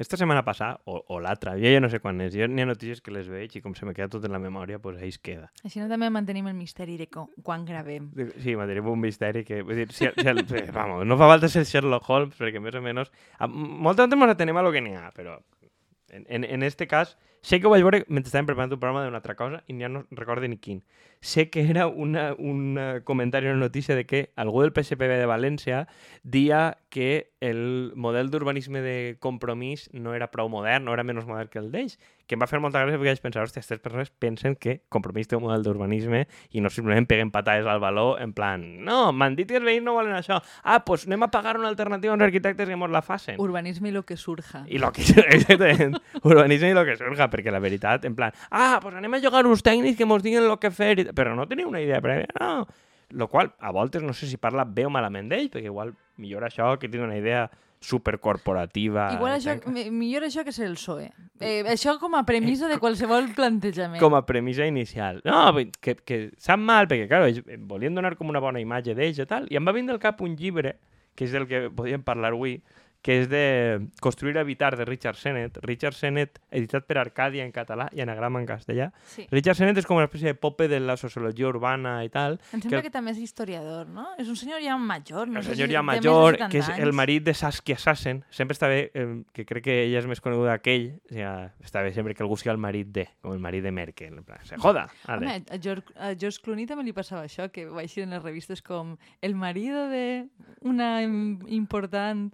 esta setmana passada, o, o l'altra, jo ja no sé quan és, jo n'hi ha notícies que les veig i com se me queda tot en la memòria, doncs pues ahí es queda. Així no també mantenim el misteri de com, quan gravem. Sí, mantenim un misteri que... Vull dir, si, si el, eh, vamos, no fa falta ser Sherlock Holmes, perquè més o menys... A, molta gent ens atenem a lo que n'hi ha, però en, en, en este cas, sé que veure mentre estàvem preparant un programa d'una altra cosa i ja no recordo ni quin. Sé que era una, un comentari, una notícia de que algú del PSPB de València dia que el model d'urbanisme de compromís no era prou modern, no era menys modern que el d'ells, que em va fer molta gràcia perquè vaig pensar, hòstia, aquestes persones pensen que compromís té un model d'urbanisme i no simplement peguen patades al baló en plan, no, m'han dit que els veïns no volen això. Ah, pues anem a pagar una alternativa a uns arquitectes que mos la facin. Urbanisme i lo que surja. I lo que... Urbanisme i lo que surja, perquè la veritat, en plan, ah, doncs pues anem a jugar uns tècnics que mos diguin lo que fer, però no teniu una idea prèvia, no. Lo qual, a voltes, no sé si parla bé o malament d'ell, perquè igual millor això que tinc una idea supercorporativa. Igual això, millor això que ser el PSOE. Eh, això com a premissa de qualsevol plantejament. Com a premissa inicial. No, que, que sap mal, perquè, clar, ells volien donar com una bona imatge d'ells i tal, i em va vindre al cap un llibre, que és del que podíem parlar avui, que és de Construir Habitar, de Richard Sennett. Richard Sennett, editat per Arcàdia en català i anagrama en castellà. Sí. Richard Sennett és com una espècie de pope de la sociologia urbana i tal. Em sembla que, que també és historiador, no? És un senyor ja major. No un senyor ja major, que és el marit de Saskia Sassen. Sempre està bé, eh, que crec que ella és més coneguda que ell, o sigui, està bé sempre que algú sigui el marit de, com el marit de Merkel. En plan, se joda. Ale. Home, a George, a George Clooney també li passava això, que va eixir en les revistes com el marido de una important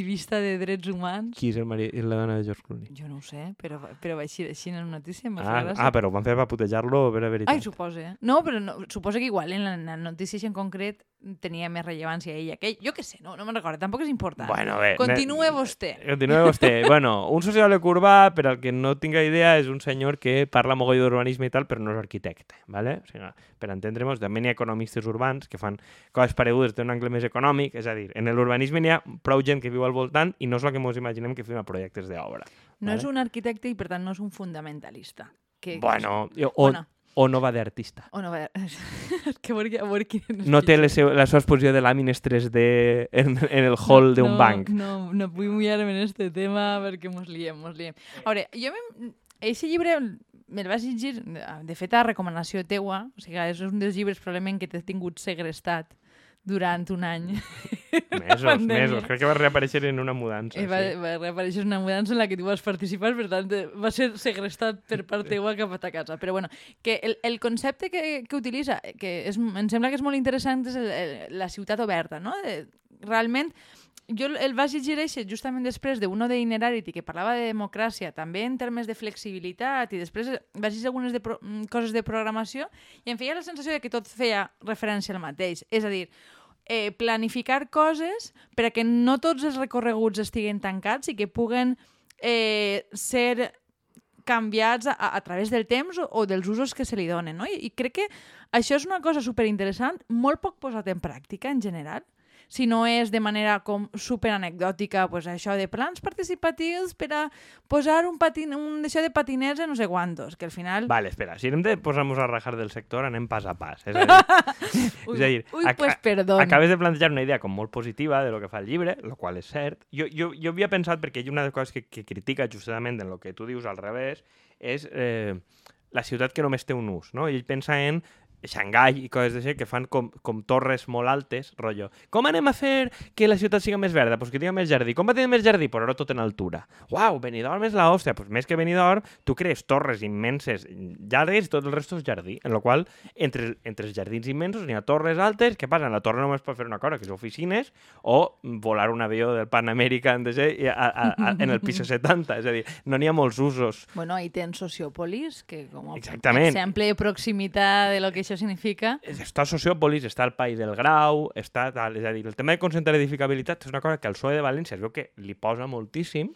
activista de drets humans. Qui és el marit i la dona de George Clooney? Jo no ho sé, però, però va així, així en una notícia. Ah, ah, però ho van fer per putejar-lo, per la veritat. Ai, suposa. Eh? No, però no, suposa que igual en la, en la notícia en concret tenia més rellevància ell aquell. Jo què sé, no, no me'n recordo, tampoc és important. Bueno, bé, Continue vostè. Continue vostè. bueno, un sociòleg urbà, per al que no tinga idea, és un senyor que parla mogoll d'urbanisme i tal, però no és arquitecte, ¿vale? O sigui, per entendre-nos, també n'hi ha economistes urbans que fan coses paregudes d'un angle més econòmic, és a dir, en l'urbanisme n'hi ha prou gent que viu al voltant i no és el que ens imaginem que fem a projectes d'obra. No ¿vale? és un arquitecte i, per tant, no és un fundamentalista. Que, Bueno, o, bueno. o no va d'artista. O no va... que a veure, a veure quin és No té la, seva, la seva exposició de làmines 3D en, en el hall d'un no, banc. No, no vull mullar-me en este tema perquè mos liem, mos liem. A veure, jo me... Eixe llibre me'l vaig llegir, de fet, a recomanació teua, o sigui, és un dels llibres probablement que t'he tingut segrestat durant un any. Mesos, mesos. Crec que va reaparèixer en una mudança. Eh, va, sí. va reaparèixer una mudança en la que tu vas participar, per tant, eh, va ser segrestat per part teua cap a ta casa. Però bueno, que el, el concepte que, que utilitza, que és, em sembla que és molt interessant, és el, el, la ciutat oberta, no? De, realment, jo el vaig llegir eixe justament després d'uno de Inerarity que parlava de democràcia, també en termes de flexibilitat, i després vaig llegir algunes de mm, coses de programació i em feia la sensació de que tot feia referència al mateix. És a dir, eh, planificar coses per a que no tots els recorreguts estiguen tancats i que puguen eh, ser canviats a, a través del temps o, o dels usos que se li donen. No? I, I crec que això és una cosa superinteressant, molt poc posat en pràctica en general, si no és de manera com super anecdòtica, pues això de plans participatius per a posar un, patin, un d'això de patiners a no sé quantos, que al final... Vale, espera, si hem de posar-nos a rajar del sector, anem pas a pas. És a dir, Ui, és a dir ui pues perdó. acabes de plantejar una idea com molt positiva de lo que fa el llibre, el qual és cert. Jo, jo, jo havia pensat, perquè hi ha una de les coses que, que critica justament en el que tu dius al revés, és eh, la ciutat que només té un ús, no? Ell pensa en Xangai i coses d'això que fan com, com torres molt altes, rotllo. Com anem a fer que la ciutat siga més verda? Pues que tingui més jardí. Com va tenir més jardí? Però ara tot en altura. Uau, Benidorm és la hòstia. Pues més que Benidorm, tu crees torres immenses llargues i tot el resto és jardí. En la qual, entre, entre els jardins immensos n'hi ha torres altes. Què passa? En la torre només pot fer una cosa, que és oficines, o volar un avió del Pan American d'això i a, a, a, en el piso 70. És a dir, no n'hi ha molts usos. Bueno, ahí tens Sociòpolis, que com a Exactament. exemple de proximitat de lo que això significa. està Sociòpolis, està el País del Grau, està és a dir, el tema de concentrar edificabilitat és una cosa que al PSOE de València es veu que li posa moltíssim,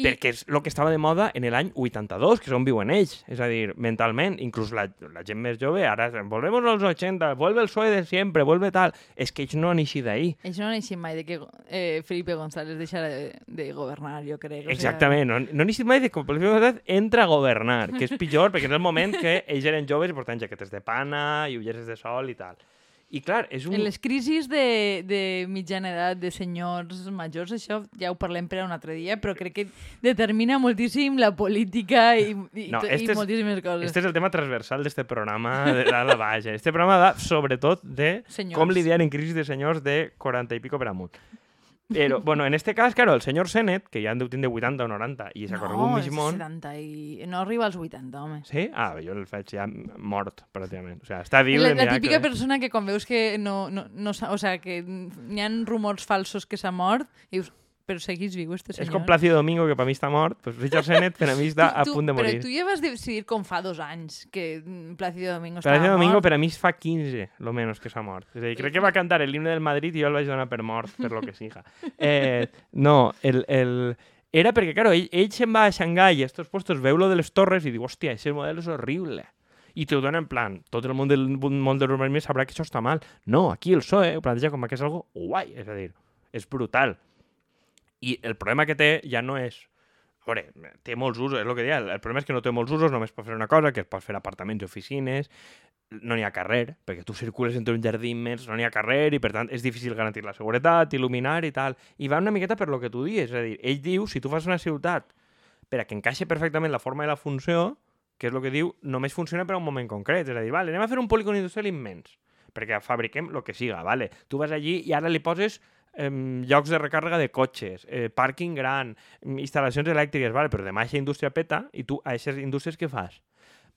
I- perquè és el que estava de moda en l'any 82, que és on viuen ells, és a dir, mentalment, inclús la, la gent més jove, ara, volvemos als 80, vuelve el PSOE de siempre, vuelve tal, és que ells no han eixit d'ahir. Ells no han eixit mai de que eh, Felipe González deixarà de, de governar, jo crec. o Exactament, no, no han eixit mai de que el Ciutat entra a governar, que és pitjor, perquè és el moment que ells eren joves i portaven jaquetes de pana i ulleres de sol i tal. I clar, és un... En les crisis de, de mitjana edat, de senyors majors, això ja ho parlem per a un altre dia, però crec que determina moltíssim la política i, i, No, i és- moltíssimes coses. Este és el tema transversal d'este programa de dalt a baix. Este programa va sobretot de Senyors. com lidiar en crisis de senyors de 40 i pico per amunt. Però, bueno, en este cas, claro, el senyor Sennett, que ja en deu tindre 80 o 90 i s'ha corregut no, mig és món... 70 i... No arriba als 80, home. Sí? Ah, jo el faig ja mort, pràcticament. O sigui, està viu La, la típica persona que quan veus que no, no, no o sea, que n'hi ha rumors falsos que s'ha mort, i dius, però seguís viu este senyor. És com Plácido Domingo, que per mi està mort. Pues Richard Sennett, per a mi està a punt de morir. Però tu ja vas decidir com fa dos anys que mm, Plácido Domingo estava Plácido Domingo mort. per a mi es fa 15, lo menos, que s'ha mort. És a dir, crec que va cantar el himne del Madrid i jo el vaig donar per mort, per lo que siga. Eh, no, el, el... Era perquè, claro, ell, ell se'n va a Xangai i a estos puestos veu lo de les torres i diu, hòstia, ese model és horrible. I te ho dona en plan, tot el món del món de l'urbanisme sabrà que això està mal. No, aquí el PSOE ho planteja com que és algo guai, és a dir, és brutal. I el problema que té ja no és... A veure, té molts usos, és el que deia, el problema és que no té molts usos, només pot fer una cosa, que es pot fer apartaments i oficines, no n'hi ha carrer, perquè tu circules entre un jardí immens, no n'hi ha carrer, i per tant és difícil garantir la seguretat, il·luminar i tal. I va una miqueta per lo que tu dius, és a dir, ell diu, si tu fas una ciutat per a que encaixa perfectament la forma i la funció, que és el que diu, només funciona per a un moment concret. És a dir, vale, anem a fer un polígon industrial immens, perquè fabriquem el que siga, vale? Tu vas allí i ara li poses em, llocs de recàrrega de cotxes, eh, pàrquing gran, em, instal·lacions elèctriques, vale, però demà aquesta indústria peta i tu a aquestes indústries què fas?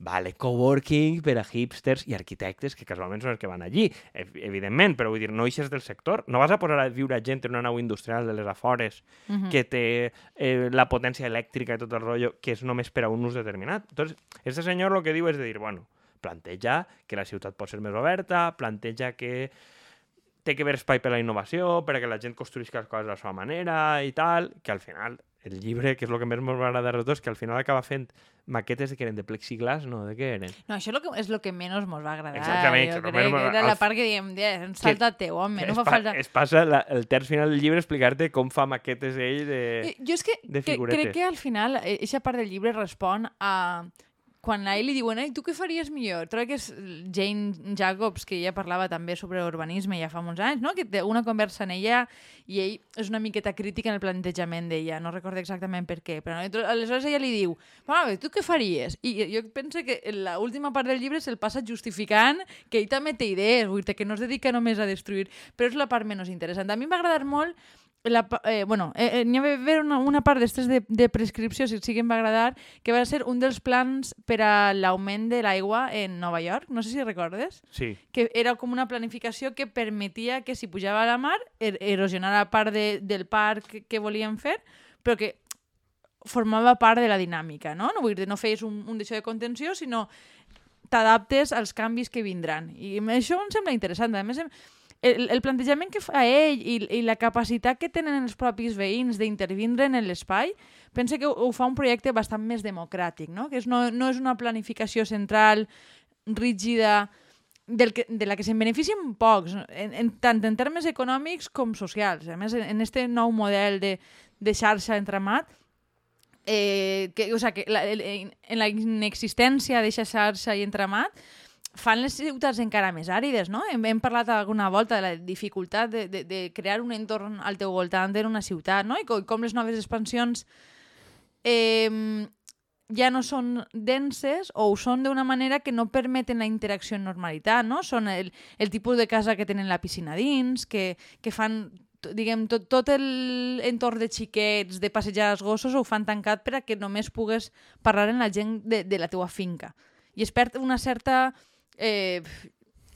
Vale, coworking per a hipsters i arquitectes, que casualment són els que van allí, ev- evidentment, però vull dir, no eixes del sector. No vas a posar a viure gent en una nau industrial de les afores Mhm. que té eh, la potència elèctrica i tot el rotllo, que és només per a un ús determinat. Entonces, este senyor el que diu és de dir, bueno, planteja que la ciutat pot ser més oberta, planteja que té que haver espai per a la innovació, per a que la gent construïsca les coses a la seva manera i tal, que al final el llibre, que és el que més m'ha agradat de tots, que al final acaba fent maquetes que eren de plexiglas, no, de què eren? No, això és el que, és lo que menys mos va agradar. Exactament, Jo que crec que era la part que diem, "Ja, salta-te, home, no fa pa- falta... es passa la, el terç final del llibre explicar-te com fa maquetes ell de... Eh, Jo és que, de que figuretes. crec que al final aquesta part del llibre respon a quan a ell li diuen, tu què faries millor? Trobo que és Jane Jacobs, que ja parlava també sobre urbanisme ja fa molts anys, no? que té una conversa en ella i ell és una miqueta crítica en el plantejament d'ella, no recordo exactament per què, però aleshores ella li diu, bé, tu què faries? I jo penso que l'última part del llibre se'l passa justificant que ell també té idees, vull dir que no es dedica només a destruir, però és la part menys interessant. A mi m'ha agradat molt la, eh, bueno, eh, eh, n'hi va haver una, una part d'estes de, de prescripció, si sí que em va agradar, que va ser un dels plans per a l'augment de l'aigua en Nova York, no sé si recordes, Sí, que era com una planificació que permetia que si pujava a la mar, er erosionara part de, del parc que volien fer, però que formava part de la dinàmica, no? No vull dir, no feies un, un d'això de contenció, sinó t'adaptes als canvis que vindran. I això em sembla interessant. A més, em- el, el plantejament que fa ell i, i la capacitat que tenen els propis veïns d'intervindre en l'espai, pensa que ho, ho fa un projecte bastant més democràtic, no? que és, no, no és una planificació central, rígida, del que, de la que se'n beneficien pocs, en, en, tant en termes econòmics com socials. A més, en, en este nou model de, de xarxa entramat, eh, que, o sea, que la, en la inexistència d'aquesta xarxa i entramat, fan les ciutats encara més àrides, no? Hem, hem parlat alguna volta de la dificultat de, de, de crear un entorn al teu voltant en una ciutat, no? I com, com les noves expansions eh, ja no són denses o ho són d'una manera que no permeten la interacció en normalitat, no? Són el, el tipus de casa que tenen la piscina dins, que, que fan diguem, tot, tot l'entorn de xiquets, de passejar els gossos, ho fan tancat per a que només pugues parlar amb la gent de, de la teua finca. I es perd una certa eh,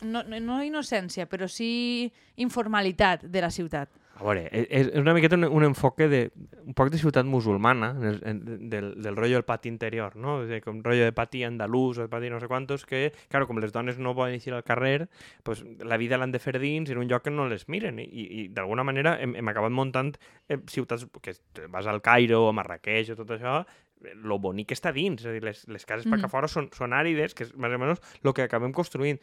no, no- no innocència, però sí informalitat de la ciutat. A veure, e- és, és una miqueta un, un enfoque de, un poc de ciutat musulmana, en el, en, del, del rotllo del pati interior, no? De, com rotllo de pati andalús o de pati no sé quantos, que, claro, com les dones no poden eixir al carrer, pues, la vida l'han de fer dins en un lloc que no les miren. I, i d'alguna manera hem, hem acabat muntant eh, ciutats, que vas al Cairo o a Marrakeix o tot això, lo bonic està dins, és a dir, les, les cases mm. per que fora són, són àrides, que és més o menys el que acabem construint.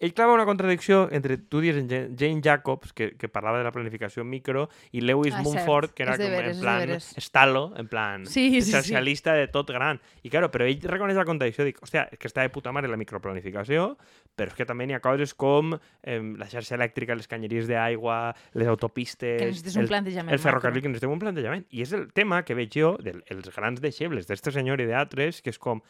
Ell clava una contradicció entre, tu dius, en Jane Jacobs, que, que parlava de la planificació micro, i Lewis ah, Mumford, que era com veres, en plan estalo, en plan sí, sí, socialista sí. de tot gran. I claro, però ell reconeix la contradicció, dic, hòstia, és que està de puta mare la microplanificació, però és que també n'hi ha coses com eh, la xarxa elèctrica, les canyeries d'aigua, les autopistes... Que necessites un plantejament. El, el ferrocarril, que necessitem un plantejament. I és el tema que veig jo dels grans deixebles d'este senyor i d'altres, que és com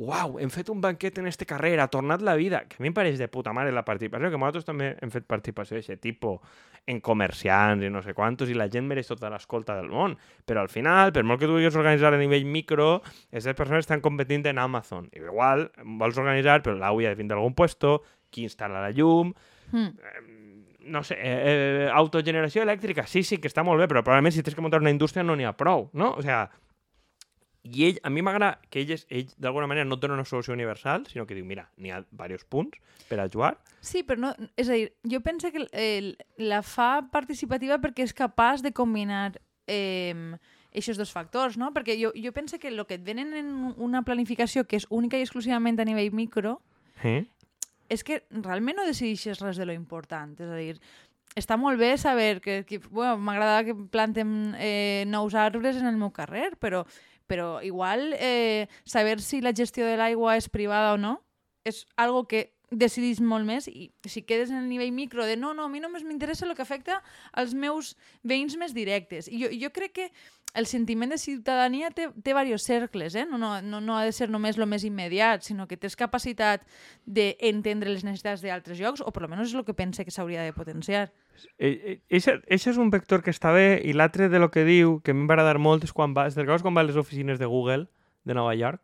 uau, hem fet un banquet en este carrer, ha tornat la vida, que a mi em pareix de puta mare la participació, que nosaltres també hem fet participació d'aquest tipus en comerciants i no sé quantos, i la gent mereix tota l'escolta del món. Però al final, per molt que tu vulguis organitzar a nivell micro, aquestes persones estan competint en Amazon. I igual, vols organitzar, però l'AUI ha de vindre d'algun puesto, qui instal·la la llum... Mm. No sé, eh, eh, autogeneració elèctrica, sí, sí, que està molt bé, però probablement si tens que muntar una indústria no n'hi ha prou, no? O sigui, i ell, a mi m'agrada que ell, ell d'alguna manera no dona una solució universal, sinó que diu, mira, n'hi ha diversos punts per a jugar. Sí, però no... És a dir, jo penso que el, la fa participativa perquè és capaç de combinar eh, aquests dos factors, no? Perquè jo, jo penso que el que et venen en una planificació que és única i exclusivament a nivell micro eh? és que realment no decideixes res de lo important. És a dir, està molt bé saber que, que bueno, m'agrada que plantem eh, nous arbres en el meu carrer, però però igual eh, saber si la gestió de l'aigua és privada o no és algo que decidís molt més i si quedes en el nivell micro de no, no, a mi només m'interessa el que afecta als meus veïns més directes. I jo, jo crec que el sentiment de ciutadania té, té diversos cercles, eh? no, no, no, no ha de ser només el més immediat, sinó que tens capacitat d'entendre les necessitats d'altres llocs, o per almenys és el que pensa que s'hauria de potenciar. Això és un vector que està bé, i l'altre de lo que diu, que a mi em va agradar molt, és quan va, quan va a les oficines de Google de Nova York,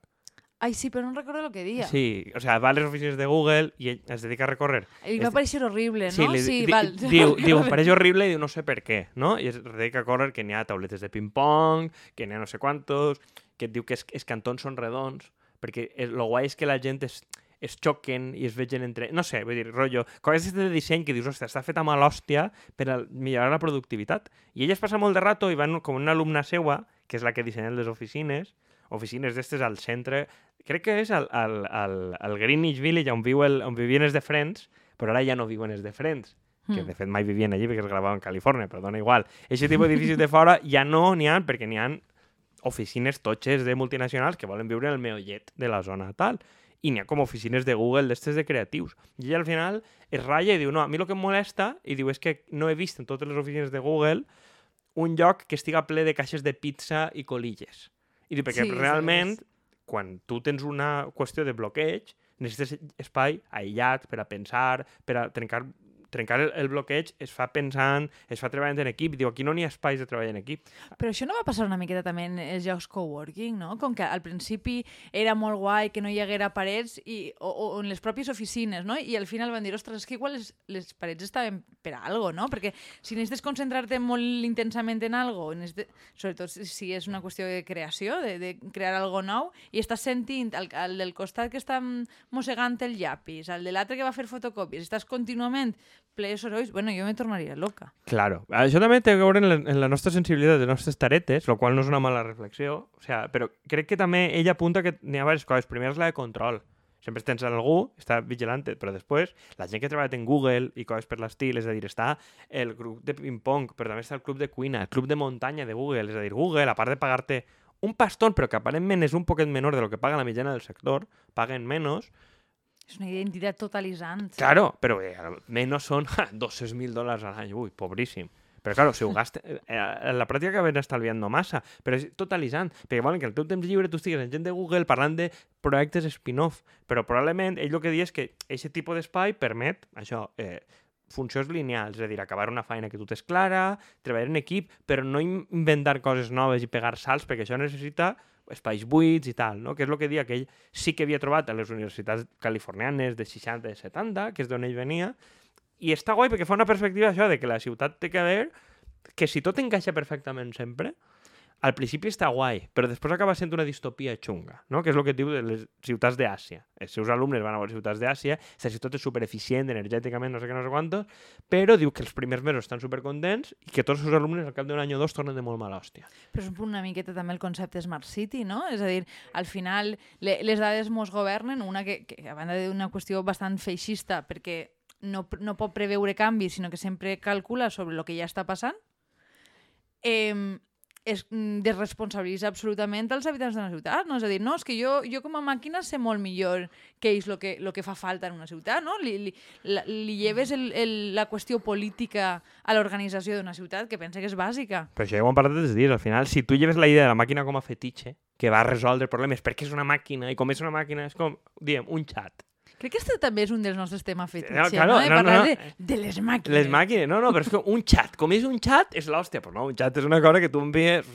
Ai, sí, però no recordo el que dia. Sí, o sea, va a les oficines de Google i ell es dedica a recórrer. I va pareixer horrible, no? Sí, li, sí di, val. Diu, diu, em pareix horrible i diu, no sé per què, no? I es dedica a córrer que n'hi ha tauletes de ping-pong, que n'hi ha no sé quantos, que et diu que els, cantons són redons, perquè el guai és que la gent es, es xoquen i es vegen entre... No sé, vull dir, rotllo, coses de disseny que dius, ostres, està feta a l'hòstia per a millorar la productivitat. I ella es passa molt de rato i van com una alumna seua, que és la que dissenya les oficines, oficines d'estes al centre, crec que és al, al, al, al Greenwich Village on, viu el, on vivien els de Friends, però ara ja no viuen els de Friends que mm. de fet mai vivien allí perquè es gravaven en Califòrnia, però dona igual. Aquest tipus d'edificis de fora ja no n'hi ha perquè n'hi ha oficines totxes de multinacionals que volen viure en el meollet de la zona tal. I n'hi ha com oficines de Google d'estes de creatius. I ella al final es ratlla i diu, no, a mi el que em molesta, i diu, és que no he vist en totes les oficines de Google un lloc que estiga ple de caixes de pizza i colilles. I dic, perquè sí, realment, sí, quan tu tens una qüestió de bloqueig, necessites espai aïllat per a pensar, per a trencar trencar el, el bloqueig es fa pensant, es fa treballant en equip. Diu, aquí no n'hi ha espais de treballar en equip. Però això no va passar una miqueta també en els jocs coworking, no? Com que al principi era molt guai que no hi haguera parets i, o, o en les pròpies oficines, no? I al final van dir, ostres, és que igual les, les parets estaven per a algo, no? Perquè si necessites concentrar-te molt intensament en algo, sobretot si és una qüestió de creació, de, de crear algo nou, i estàs sentint el, el del costat que està mossegant el llapis, el de l'altre que va fer fotocòpies, estàs contínuament ple sorolls, bueno, jo me tornaria loca. Claro. Això també té a veure en la, en la nostra sensibilitat de nostres taretes, el qual no és una mala reflexió, o sea, però crec que també ella apunta que n'hi ha diverses coses. Primer és la de control. Sempre tens algú, està vigilant, però després la gent que treballa en Google i coses per l'estil, és a dir, està el grup de ping-pong, però també està el club de cuina, el club de muntanya de Google, és a dir, Google, a part de pagar-te un paston, però que aparentment és un poquet menor de lo que paga la mitjana del sector, paguen menys, és una identitat totalitzant. Claro, però eh, almenys són 200.000 dòlars a l'any. Ui, pobríssim. Però, claro, si ho gastes... Eh, en la pràctica acabem estalviant massa, però és totalitzant. Perquè volen que el teu temps lliure tu estigues en gent de Google parlant de projectes spin-off. Però probablement ell el que diu és que aquest tipus d'espai permet això, eh, funcions lineals, és a dir, acabar una feina que tu tens clara, treballar en equip, però no inventar coses noves i pegar salts, perquè això necessita espais buits i tal, no? que és el que dia que ell sí que havia trobat a les universitats californianes de 60 i 70, que és d'on ell venia, i està guai perquè fa una perspectiva això de que la ciutat té que haver que si tot encaixa perfectament sempre, al principi està guai, però després acaba sent una distopia xunga, no? que és el que diu de les ciutats d'Àsia. Els seus alumnes van a les ciutats d'Àsia, la ciutat és supereficient energèticament, no sé què, no sé quantos, però diu que els primers mesos estan supercontents i que tots els seus alumnes al cap d'un any o dos tornen de molt mala hòstia. Però és una miqueta també el concepte Smart City, no? És a dir, al final le, les dades mos governen, una que, que a banda d'una qüestió bastant feixista, perquè no, no pot preveure canvis, sinó que sempre calcula sobre el que ja està passant, eh, es mm, desresponsabilitza absolutament els habitants d'una ciutat, no? És a dir, no, és que jo, jo com a màquina sé molt millor què és el que, lo que fa falta en una ciutat, no? Li, li, la, li lleves el, el, la qüestió política a l'organització d'una ciutat que pensa que és bàsica. Però això ja ho hem parlat des dies. Al final, si tu lleves la idea de la màquina com a fetitxe, que va resoldre problemes perquè és una màquina, i com és una màquina, és com, diem, un xat. Crec que este també és un dels nostres temes fetitxe, No, no, claro, De no, no, parlar no. De, de les màquines. Les màquines, no, no, però és que un xat, com és un xat, és l'hòstia. Però no, un xat és una cosa que tu envies,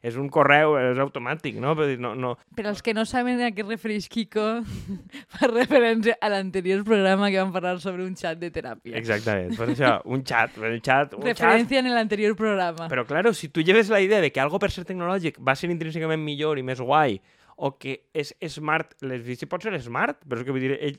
és un correu, és automàtic, no? Però no, no. Per als que no saben a què refereix Kiko, fa referència a l'anterior programa que vam parlar sobre un xat de teràpia. Exactament, pues això, un xat, un xat, un xat. Referència en l'anterior programa. Però, claro, si tu lleves la idea de que algo per ser tecnològic va ser intrínsecament millor i més guai, o que és smart, l'edifici pot ser smart, però és que vull dir, ell,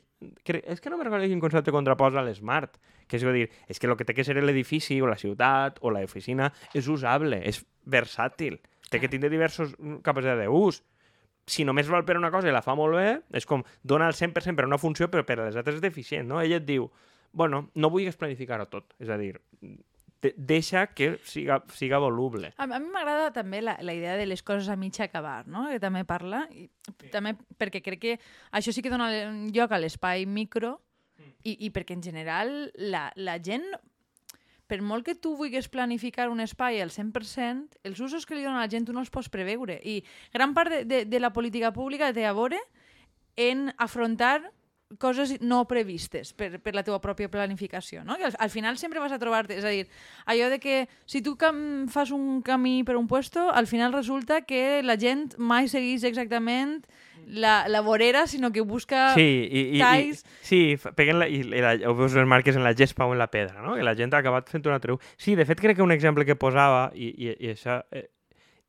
és que no me recordo quin concepte contraposa l'smart, que és dir, és que el que té que ser l'edifici o la ciutat o l'oficina és usable, és versàtil, té que tindre diversos mm, capacitats d'ús. Si només val per una cosa i la fa molt bé, és com dona el 100% per una funció, però per a les altres és deficient, no? Ell et diu, bueno, no vulguis planificar-ho tot, és a dir, de deixa que siga, siga voluble. A, a mi m'agrada també la, la idea de les coses a mig acabar, no? que també parla, i, també perquè crec que això sí que dona lloc a l'espai micro i, i perquè en general la, la gent, per molt que tu vulguis planificar un espai al 100%, els usos que li dona la gent tu no els pots preveure. I gran part de, de, de la política pública té a veure en afrontar coses no previstes per, per la teva pròpia planificació, no? Que al, al final sempre vas a trobar-te, és a dir, allò de que si tu cam, fas un camí per un puesto, al final resulta que la gent mai segueix exactament la, la vorera, sinó que busca... Sí, i, i, i, talls. sí, fa- peguen la, i, i la, ho veus les marques en la gespa o en la pedra, no? Que la gent ha acabat fent una treu. Sí, de fet crec que un exemple que posava, i, i, i això, eh,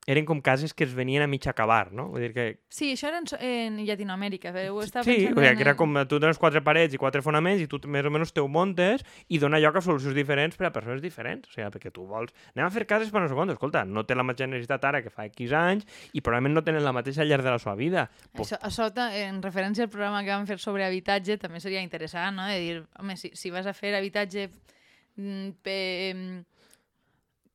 eren com cases que es venien a mig acabar, no? Vull dir que... Sí, això era en, en Llatinoamèrica. eh, Ho estava Sí, o sigui, en que era com tu tens quatre parets i quatre fonaments i tu més o menys te ho montes i dona lloc a solucions diferents per a persones diferents. O sigui, perquè tu vols... Anem a fer cases per no sé quantos. Escolta, no té la mateixa necessitat ara que fa X anys i probablement no tenen la mateixa al llarg de la seva vida. Pues, Això, això ta- en referència al programa que vam fer sobre habitatge també seria interessant, no? De dir, home, si, si vas a fer habitatge mm, pe, mm,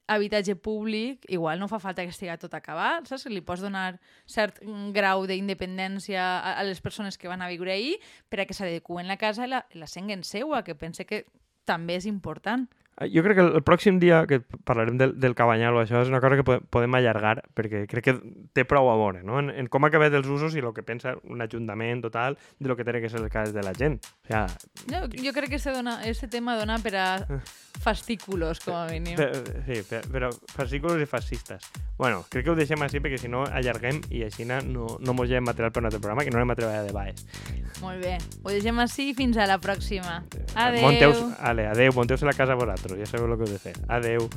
habitatge públic, igual no fa falta que estigui tot acabat, saps? Li pots donar cert grau d'independència a, a les persones que van a viure ahir per a que s'adequen la casa i la, la senguen seua, que pense que també és important. Eh, Jo crec que el, pròxim dia que parlarem del, del cabanyal o això és una cosa que po- podem allargar perquè crec que té prou a veure no? en, en com ha acabat els usos i el que pensa un ajuntament total de lo que té que ser el cas de la gent. O sea, Jo, jo crec que este, dona, este tema dona per a fascículos, com a mínim. sí, per, però fascículos i fascistes. Bueno, crec que ho deixem així perquè si no allarguem i així no, no mos llevem material per un altre programa que no anem a treballar de baix. Molt bé. Ho deixem així fins a la pròxima. Adeu. Monteu, ale, adeu, monteu-se la casa a vosaltres, ja sabeu el que heu de fer. Adeu.